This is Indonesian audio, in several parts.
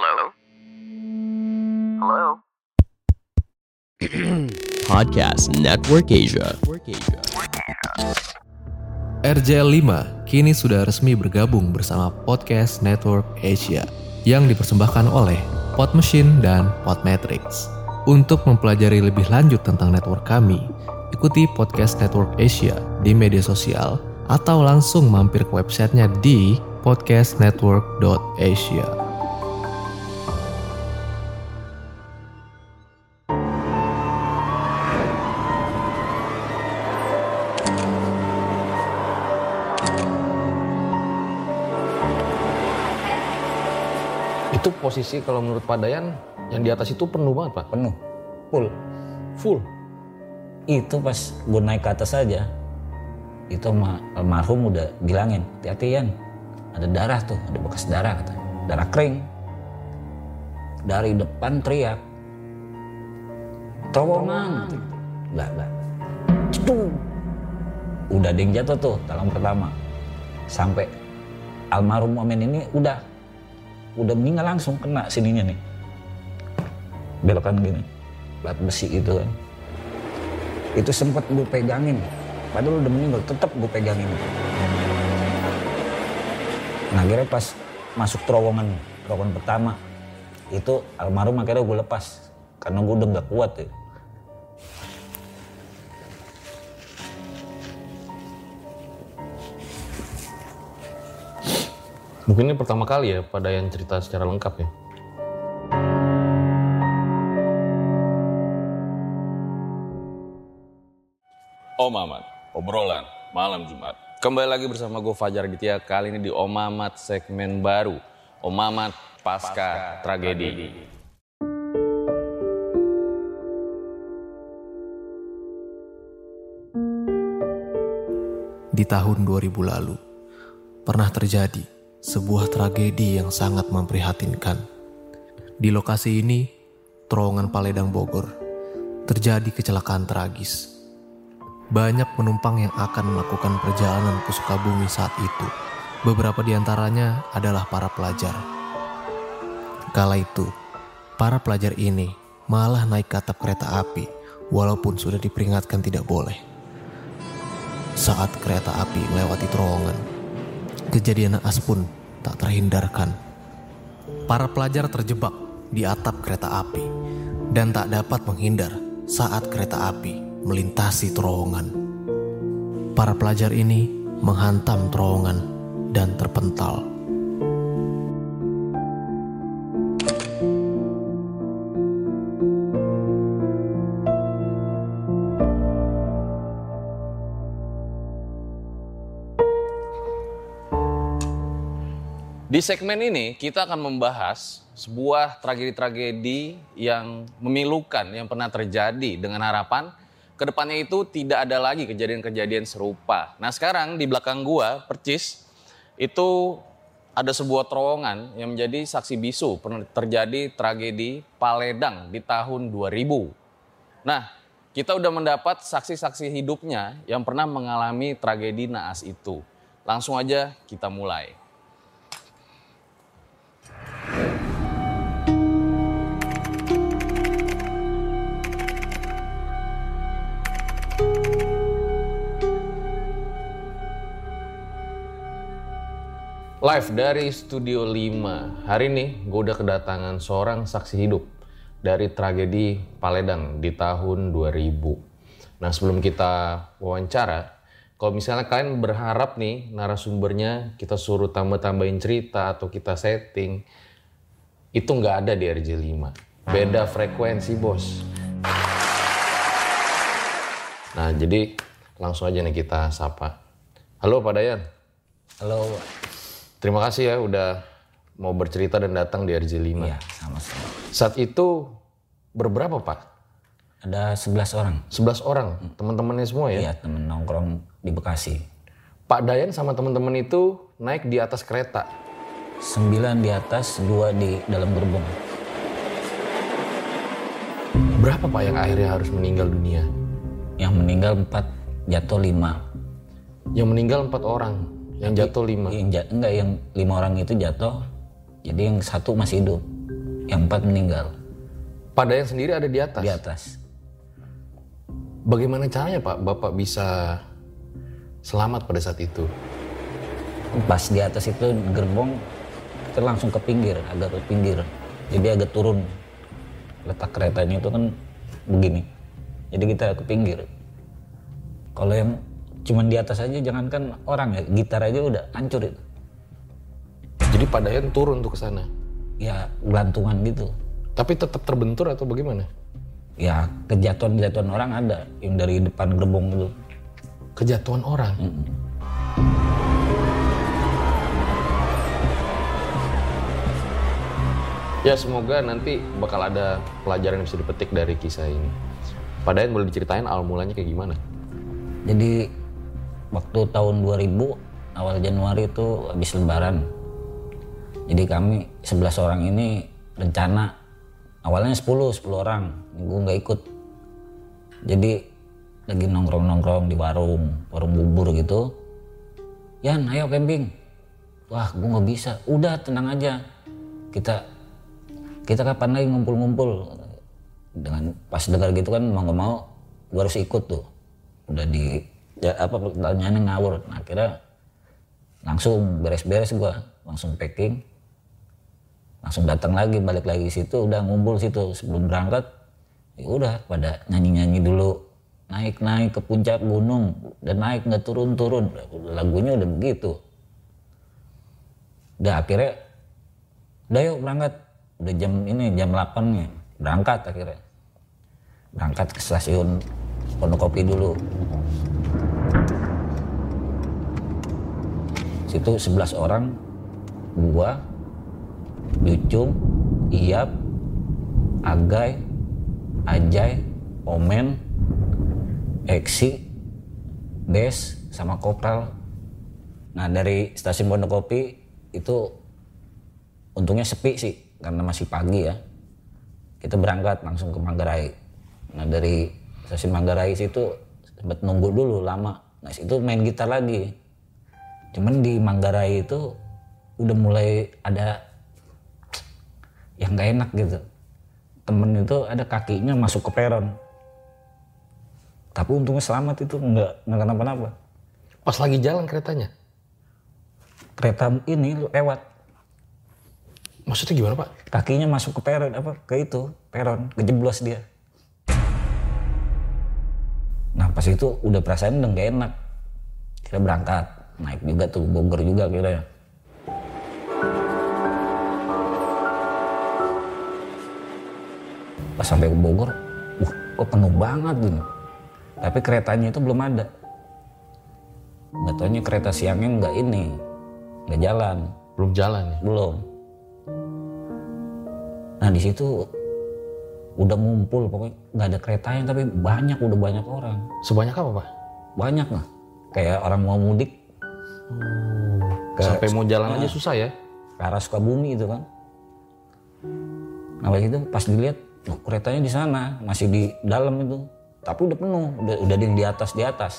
Hello? Hello? Podcast Network Asia. RJL 5 kini sudah resmi bergabung bersama Podcast Network Asia yang dipersembahkan oleh Pod Machine dan Podmetrics. Untuk mempelajari lebih lanjut tentang network kami, ikuti Podcast Network Asia di media sosial atau langsung mampir ke websitenya di podcastnetwork.asia. Itu posisi kalau menurut Pak Dayan yang di atas itu penuh banget Pak. penuh. Full. Full. itu pas gue naik ke atas aja itu ma- almarhum udah bilangin hati-hati Yan. Ada darah tuh ada bekas darah kata. Darah kering. Dari depan teriak terowongan enggak enggak Cedung. udah ada yang jatuh tuh talang pertama. Sampai almarhum momen ini udah udah meninggal langsung kena sininya nih. Belokan gini plat besi itu kan. Itu sempat gue pegangin. Padahal udah meninggal tetap gue pegangin. Nah akhirnya pas masuk terowongan terowongan pertama itu almarhum akhirnya gue lepas. Karena gue udah nggak kuat ya Mungkin ini pertama kali ya Pak Dayan cerita secara lengkap ya. Om Ahmad, obrolan malam Jumat. Kembali lagi bersama gue Fajar Ditya kali ini di Om Mamat segmen baru. Om Mamat Pasca, Tragedi. Di tahun 2000 lalu, pernah terjadi sebuah tragedi yang sangat memprihatinkan. Di lokasi ini, terowongan Paledang Bogor, terjadi kecelakaan tragis. Banyak penumpang yang akan melakukan perjalanan ke Sukabumi saat itu. Beberapa di antaranya adalah para pelajar. Kala itu, para pelajar ini malah naik ke atap kereta api walaupun sudah diperingatkan tidak boleh saat kereta api melewati terowongan. Kejadian naas pun tak terhindarkan. Para pelajar terjebak di atap kereta api dan tak dapat menghindar saat kereta api melintasi terowongan. Para pelajar ini menghantam terowongan dan terpental. Di segmen ini kita akan membahas sebuah tragedi-tragedi yang memilukan yang pernah terjadi dengan harapan ke depannya itu tidak ada lagi kejadian-kejadian serupa. Nah sekarang di belakang gua percis itu ada sebuah terowongan yang menjadi saksi bisu pernah terjadi tragedi Paledang di tahun 2000. Nah kita udah mendapat saksi-saksi hidupnya yang pernah mengalami tragedi naas itu. Langsung aja kita mulai. Live dari Studio 5. Hari ini gue udah kedatangan seorang saksi hidup dari tragedi Paledang di tahun 2000. Nah sebelum kita wawancara, kalau misalnya kalian berharap nih narasumbernya kita suruh tambah-tambahin cerita atau kita setting, itu nggak ada di RJ5. Beda frekuensi bos. Nah jadi langsung aja nih kita sapa. Halo Pak Dayan. halo Terima kasih ya udah mau bercerita dan datang di RJ5. iya sama-sama Saat itu berberapa Pak? ada 11 orang 11 orang, teman-temannya semua ya? iya temen nongkrong di Bekasi Pak Dayan sama teman-teman itu naik di atas kereta. sembilan di atas dua di dalam gerbong Berapa Pak yang akhirnya harus meninggal dunia? yang meninggal empat jatuh lima Yang meninggal empat orang, yang jatuh lima. yang ja- enggak yang lima orang itu jatuh jadi yang satu masih hidup yang empat meninggal Padayan sendiri ada di atas. di atas. Bagaimana caranya Pak Bapak bisa selamat pada saat itu? Pas di atas itu gerbong kita langsung ke pinggir, agak ke pinggir. Jadi agak turun. Letak keretanya itu kan begini. Jadi kita ke pinggir. Kalau yang cuman di atas aja jangankan orang ya, gitar aja udah hancur itu. Jadi Padayan turun untuk ke sana. Ya gelantungan gitu. Tapi tetap terbentur atau bagaimana? Ya kejatuhan-kejatuhan orang ada yang dari depan gerbong itu. Kejatuhan orang. Ya semoga nanti bakal ada pelajaran yang bisa dipetik dari kisah ini. Padayan boleh diceritain awal mulanya kayak gimana? Jadi waktu tahun 2000 awal Januari itu habis lebaran. Jadi kami 11 orang ini rencana awalnya 10 10 orang. Gue nggak ikut. Jadi lagi nongkrong-nongkrong di warung, warung bubur gitu. Yan, ayo camping. Wah, gue nggak bisa. Udah tenang aja. Kita kita kapan lagi ngumpul-ngumpul dengan pas dengar gitu kan mau nggak mau gue harus ikut tuh udah di ya apa pertanyaannya ngawur. Nah akhirnya langsung beres-beres gue langsung packing. Langsung datang lagi balik lagi situ. Udah ngumpul situ. Sebelum berangkat ya udah pada nyanyi-nyanyi dulu. Naik-naik ke puncak gunung. Dan naik nggak turun-turun. Lagunya udah begitu. Udah akhirnya udah yuk berangkat. Udah jam ini jam 8 nih. Berangkat akhirnya. Berangkat ke stasiun Pondokopi dulu situ 11 orang gua Ducung Iyap Agai Ajay Omen Eksi Des sama Kopral. Nah dari stasiun Pondokopi itu untungnya sepi sih karena masih pagi ya. Kita berangkat langsung ke Manggarai. Nah dari stasiun Manggarai situ sempat nunggu dulu lama. Nah situ main gitar lagi cuman di Manggarai itu udah mulai ada yang gak enak gitu. Temen itu ada kakinya masuk ke peron. Tapi untungnya selamat itu nggak nggak kenapa-napa. Pas lagi jalan keretanya. kereta ini lewat. Maksudnya gimana Pak? kakinya masuk ke peron apa ke itu peron kejeblos dia. Nah pas itu udah perasaan udah gak enak. Kita berangkat naik juga tuh Bogor juga kira pas sampai ke Bogor wah kok penuh banget gini tapi keretanya itu belum ada nggak taunya kereta siangnya nggak ini nggak jalan Belum jalan ya? belum. Nah di situ udah ngumpul pokoknya nggak ada keretanya tapi banyak udah banyak orang Sebanyak apa Pak? banyak lah kayak orang mau mudik ke, Sampai mau jalan aja susah ya? ke arah Sukabumi itu kan. Nah waktu itu pas dilihat loh, keretanya di sana masih di dalam itu tapi udah penuh udah udah ada yang di atas di atas.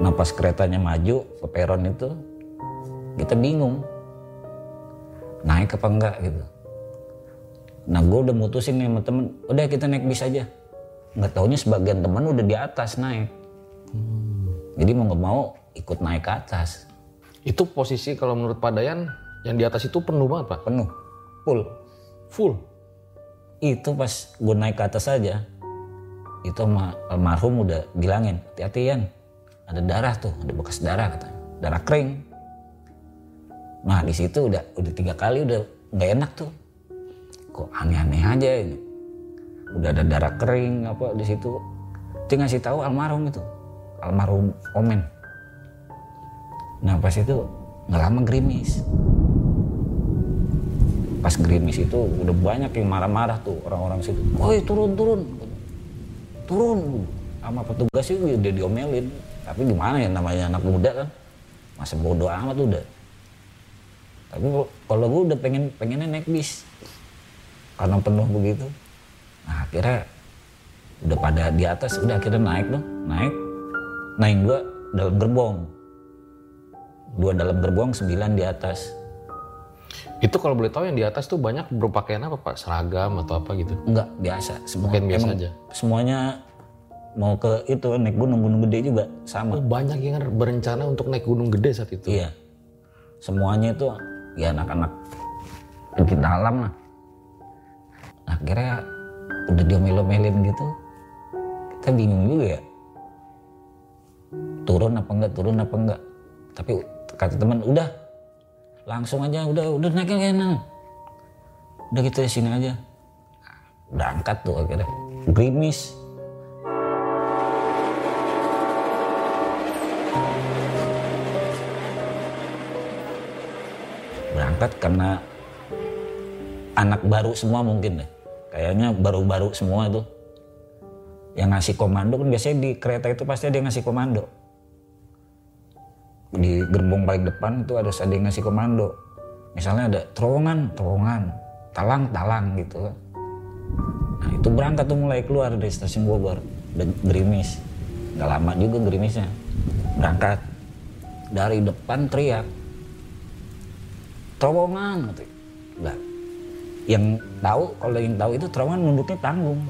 Nah pas keretanya maju ke peron itu kita bingung naik apa enggak gitu. Nah gue udah mutusin nih sama temen, udah kita naik bis aja. Nggak taunya sebagian temen udah di atas naik. Jadi mau nggak mau ikut naik ke atas, Itu posisi kalau menurut Pak Dayan yang di atas itu penuh banget Pak? penuh, full. Full. Itu pas gue naik ke atas aja, itu sama almarhum udah bilangin, hati-hati Yan, ada darah tuh, ada bekas darah katanya, darah kering. Nah di situ udah udah tiga kali udah nggak enak tuh, kok aneh-aneh aja ini. Udah ada darah kering apa di situ. Dia ngasih tahu almarhum itu, almarhum Omen. Nah pas itu nggak lama gerimis. Pas gerimis itu udah banyak yang marah-marah tuh orang-orang situ. Woi turun turun, turun. Sama petugas itu udah diomelin. Tapi gimana ya namanya anak muda kan, masa bodoh amat udah. Tapi kalau gue udah pengen pengennya naik bis, karena penuh begitu. Nah akhirnya udah pada di atas, udah akhirnya naik dong, naik, naik gua dalam gerbong. dua dalam gerbong sembilan di atas Itu kalau boleh tahu yang di atas tuh banyak berpakaian apa Pak? Seragam atau apa gitu? enggak biasa semua Pakaian biasa aja. semuanya mau ke itu naik gunung gunung gede juga sama Oh banyak yang berencana untuk naik gunung gede saat itu. Iya. Semuanya itu ya anak-anak di dalam lah. Akhirnya udah diomel-omelin gitu. Kita bingung juga ya. Turun apa enggak, turun apa enggak. Tapi kata teman udah langsung aja udah udah naik aja nah. Udah gitu di sini aja. Udah angkat tuh akhirnya. Gerimis. berangkat karena anak baru semua mungkin deh. Kayaknya baru-baru semua itu. Yang ngasih komando kan biasanya di kereta itu pasti ada yang ngasih komando. Di gerbong paling depan itu harus ada yang ngasih komando. Misalnya ada terowongan, terowongan, talang, talang gitu. Nah itu berangkat tuh mulai keluar dari stasiun Bogor. Gerimis. Gak lama juga gerimisnya. Berangkat. Dari depan teriak terowongan gitu. Lah, yang tahu kalau yang tahu itu terowongan nunduknya tanggung.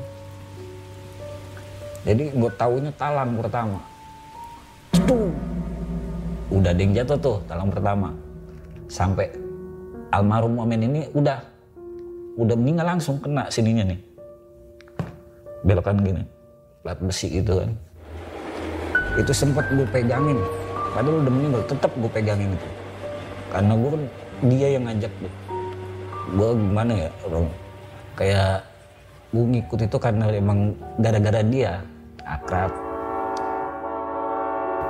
Jadi gue taunya talang pertama. Cetung. Udah yang jatuh tuh talang pertama. Sampai almarhum Omen ini udah udah meninggal langsung kena sininya nih. Belokan gini. Plat besi itu kan. Itu sempat gue pegangin. Padahal udah meninggal, tetap gue pegangin itu. Karena gue kan dia yang ngajak gue gue gimana ya Rom kayak gue ngikut itu karena emang gara-gara dia akrab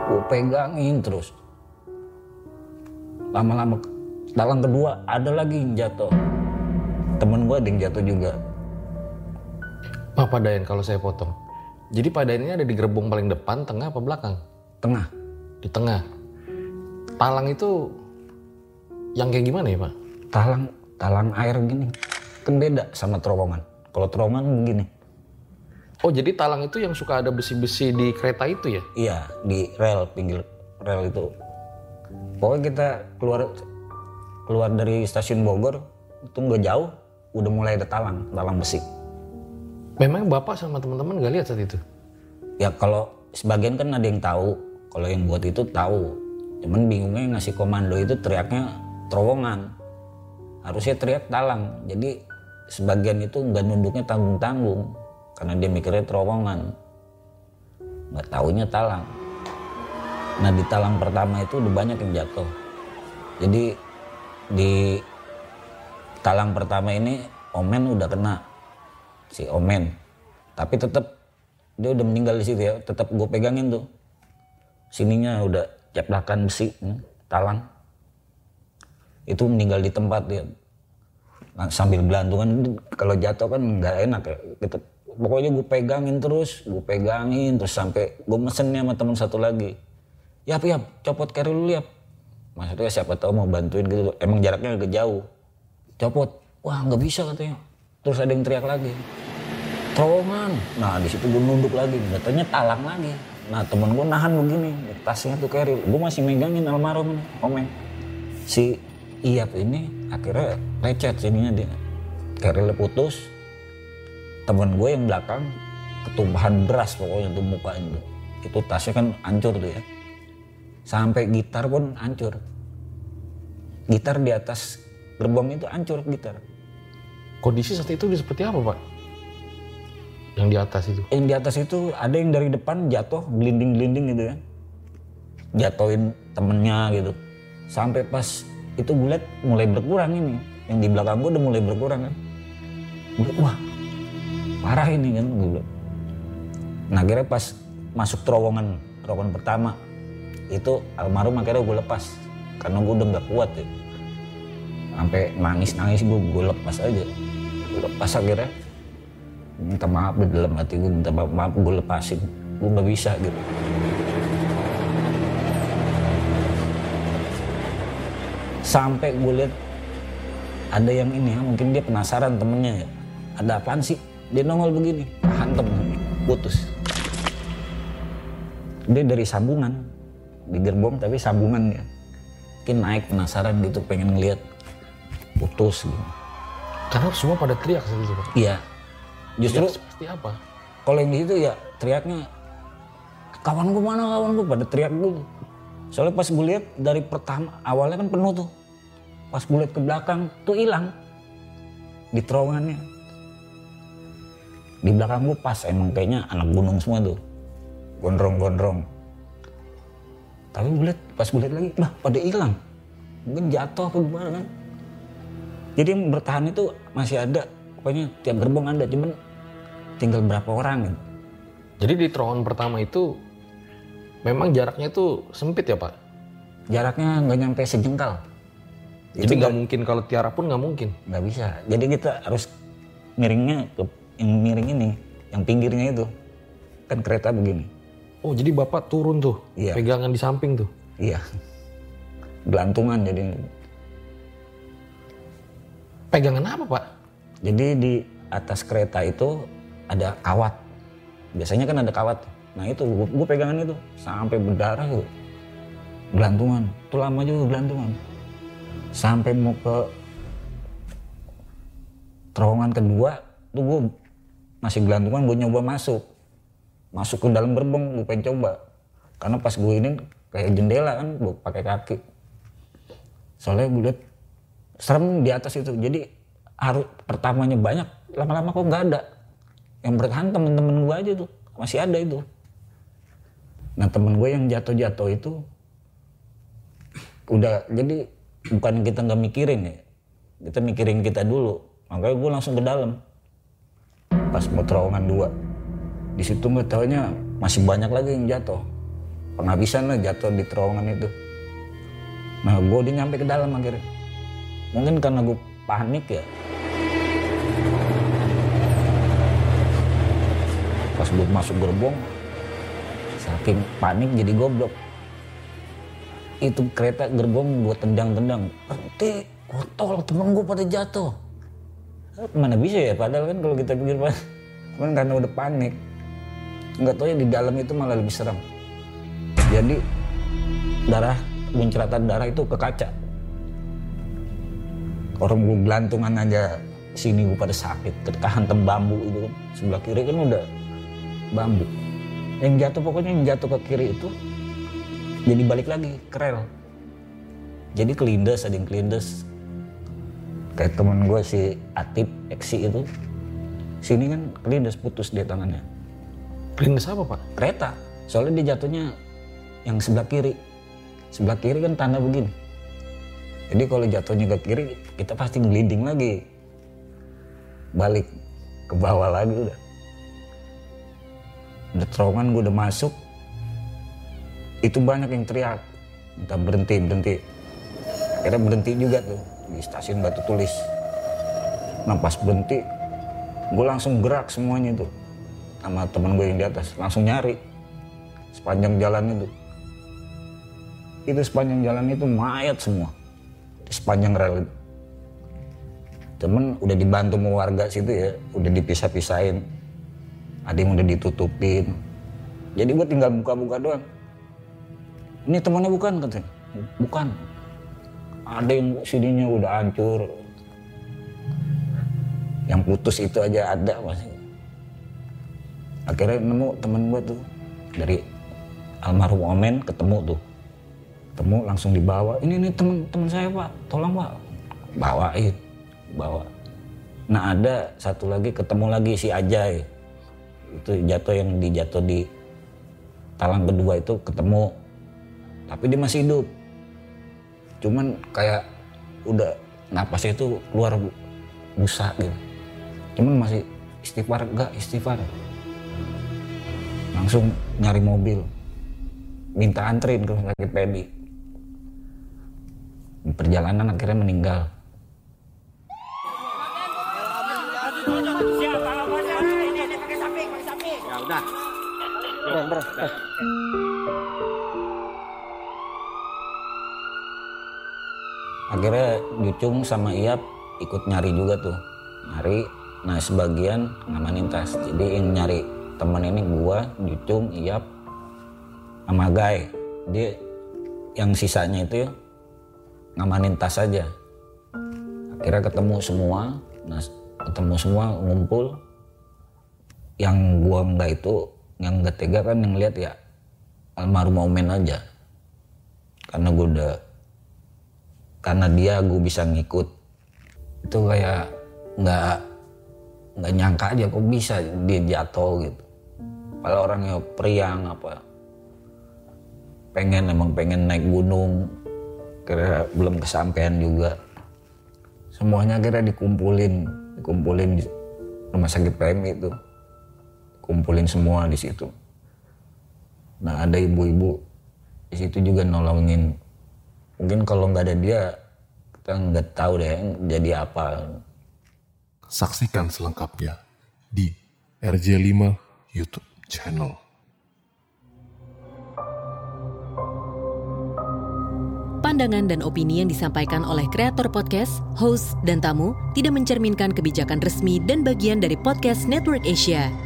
gue pegangin terus lama-lama dalam kedua ada lagi yang jatuh temen gue ada yang jatuh juga Pak Pak Dayan kalau saya potong. Jadi Pak Dayan ini ada di gerbong paling depan, tengah apa belakang? tengah Di tengah. Talang itu yang kayak gimana ya Pak? talang talang air gini kan beda sama terowongan kalau terowongan begini Oh jadi talang itu yang suka ada besi-besi di kereta itu ya? Iya di rel pinggir rel itu. Pokoknya kita keluar keluar dari stasiun Bogor itu nggak jauh udah mulai ada talang talang besi. Memang Bapak sama teman-teman gak lihat saat itu? Ya kalau sebagian kan ada yang tahu kalau yang buat itu tahu. Cuman bingungnya yang ngasih komando itu teriaknya terowongan. Harusnya teriak talang. Jadi sebagian itu nggak nunduknya tanggung-tanggung karena dia mikirnya terowongan. Nggak taunya talang. Nah di talang pertama itu udah banyak yang jatuh. Jadi di talang pertama ini Omen udah kena si Omen. Tapi tetap dia udah meninggal di situ ya. Tetap gue pegangin tuh. Sininya udah ceplakan besi, hmm, talang. Itu meninggal di tempat dia. Nah, sambil belantungan kalau jatuh kan nggak enak ya. Kita, pokoknya gue pegangin terus, gue pegangin terus sampai gue mesennya sama teman satu lagi. Yap yap, copot carry lu yap. Maksudnya siapa tahu mau bantuin gitu. Emang jaraknya agak jauh. Copot, wah nggak bisa katanya. Terus ada yang teriak lagi. Terowongan. Nah di situ gue nunduk lagi, katanya talang lagi. Nah temen gue nahan begini, tasnya tuh carry. Gue masih megangin almarhum nih, omeng. Si Iyap ini akhirnya lecet sininya dia. Carry putus. Temen gue yang belakang ketumpahan beras pokoknya tuh mukanya tuh. Itu tasnya kan hancur tuh ya. Sampai gitar pun hancur. Gitar di atas gerbong itu hancur gitar. Kondisi saat itu seperti apa Pak? Yang di atas itu? Yang di atas itu ada yang dari depan jatuh gelinding-gelinding gitu kan. Jatuhin temennya gitu. Sampai pas itu gue liat mulai berkurang ini. Yang di belakang gue udah mulai berkurang kan. Gue, wah parah ini kan. Gue bilang. Nah akhirnya pas masuk terowongan, terowongan pertama itu almarhum akhirnya gue lepas. Karena gue udah gak kuat ya. Sampai nangis nangis gue gue lepas aja. Gue lepas akhirnya. Minta maaf di dalam hati gue minta maaf, maaf gue lepasin. Gue nggak bisa gitu sampai gue lihat ada yang ini ya mungkin dia penasaran temennya ya ada apaan sih dia nongol begini hantem putus dia dari sambungan di gerbong tapi sambungan ya mungkin naik penasaran gitu pengen ngeliat putus gitu. Karena semua pada teriak itu Pak. Iya. Justru Seperti apa? kalau yang di situ ya teriaknya kawan gue mana kawan gue pada teriak gitu. Soalnya pas gue lihat dari pertama awalnya kan penuh tuh. Pas gue lihat ke belakang tuh hilang di terowongannya. Di belakang gue pas emang kayaknya anak gunung semua tuh. Gondrong-gondrong. Tapi gue lihat pas gue lihat lagi, lah pada hilang. Mungkin jatuh apa gimana kan. Jadi yang bertahan itu masih ada. Pokoknya tiap gerbong ada, cuman tinggal berapa orang gitu. Jadi di terowongan pertama itu memang jaraknya itu sempit ya Pak? Jaraknya nggak nyampe sejengkal. Jadi nggak mungkin kalau tiara pun nggak mungkin. nggak bisa. Jadi kita harus miringnya ke yang miring ini, yang pinggirnya itu. Kan kereta begini. Oh jadi Bapak turun tuh, Iya. pegangan di samping tuh. Iya. Gelantungan jadi. Pegangan apa Pak? Jadi di atas kereta itu ada kawat. Biasanya kan ada kawat. Nah itu gue pegangan itu sampai berdarah tuh. Gelantungan. Itu lama juga gelantungan. Sampai mau ke terowongan kedua tuh gue masih gelantungan gue nyoba masuk. Masuk ke dalam gerbong gue pengen coba. Karena pas gue ini kayak jendela kan gue pakai kaki. Soalnya gue liat serem di atas itu. Jadi harus pertamanya banyak, lama-lama kok nggak ada. Yang bertahan temen-temen gue aja tuh, masih ada itu. Nah temen gue yang jatuh-jatuh itu udah jadi bukan kita nggak mikirin ya, kita mikirin kita dulu. Makanya gue langsung ke dalam. Pas mau terowongan dua, di situ nggak taunya masih banyak lagi yang jatuh. Penghabisan lah jatuh di terowongan itu. Nah gue udah nyampe ke dalam akhirnya. Mungkin karena gue panik ya. Pas gue masuk gerbong, saking panik jadi goblok. Itu kereta gerbong gue tendang-tendang. Berhenti, kotor temen gue pada jatuh. Mana bisa ya, padahal kan kalau kita pikir pak, cuman karena udah panik. Nggak tahu ya di dalam itu malah lebih serem. Jadi darah, muncratan darah itu ke kaca orang gue gelantungan aja sini gue pada sakit ketika hantem itu kan sebelah kiri kan udah bambu yang jatuh pokoknya yang jatuh ke kiri itu jadi balik lagi ke rel. Jadi kelindes ada yang kelindes kayak temen gue si Atip Eksi itu sini kan kelindes putus dia tangannya. Kelindes apa Pak? kereta. Soalnya dia jatuhnya yang sebelah kiri. Sebelah kiri kan tanda begini. Jadi kalau jatuhnya ke kiri kita pasti ngelinding lagi. Balik ke bawah lagi udah udah terowongan gue udah masuk. Itu banyak yang teriak. Minta berhenti berhenti. Akhirnya berhenti juga tuh di stasiun Batu Tulis. Nah berhenti gue langsung gerak semuanya tuh. Sama teman gue yang di atas langsung nyari. Sepanjang jalan itu itu sepanjang jalan itu mayat semua. Di sepanjang rel temen udah dibantu sama warga situ ya udah dipisah-pisahin ada yang udah ditutupin. Jadi gue tinggal buka-buka doang. Ini temannya bukan katanya. Bukan. Ada yang sininya udah hancur. Yang putus itu aja ada masih akhirnya nemu temen gue tuh. Dari almarhum Omen ketemu tuh. Ketemu langsung dibawa. Ini ini temen temen saya pak. Tolong pak. Bawain. Bawa. Nah ada satu lagi ketemu lagi si Ajay itu jatuh yang dijatuh di talang kedua itu ketemu. Tapi dia masih hidup. Cuman kayak udah napasnya itu keluar busa gitu. Cuman masih istighfar enggak istighfar. Langsung nyari mobil. Minta anterin ke rumah sakit Pedi. Di perjalanan akhirnya meninggal akhirnya Jucung sama Iap ikut nyari juga tuh. Nyari nah sebagian ngamanin tas. Jadi yang nyari temen ini gua Jucung Iap sama Gai. Dia yang sisanya itu ya ngamanin tas aja. Akhirnya ketemu semua nah ketemu semua ngumpul yang gua nggak itu yang nggak tega kan yang lihat ya almarhum Omen aja. Karena gua udah karena dia gue bisa ngikut. Itu kayak nggak nggak nyangka aja kok bisa dia jatuh gitu. Kalau orangnya priang apa pengen emang pengen naik gunung. Kira belum kesampaian juga. Semuanya kira dikumpulin dikumpulin di rumah sakit PMI itu kumpulin semua di situ nah ada ibu-ibu di situ juga nolongin mungkin kalau nggak ada dia kita nggak tahu deh jadi apa Saksikan selengkapnya di RJ5 YouTube channel. Pandangan dan opini yang disampaikan oleh kreator podcast, host, dan tamu tidak mencerminkan kebijakan resmi dan bagian dari podcast Network Asia.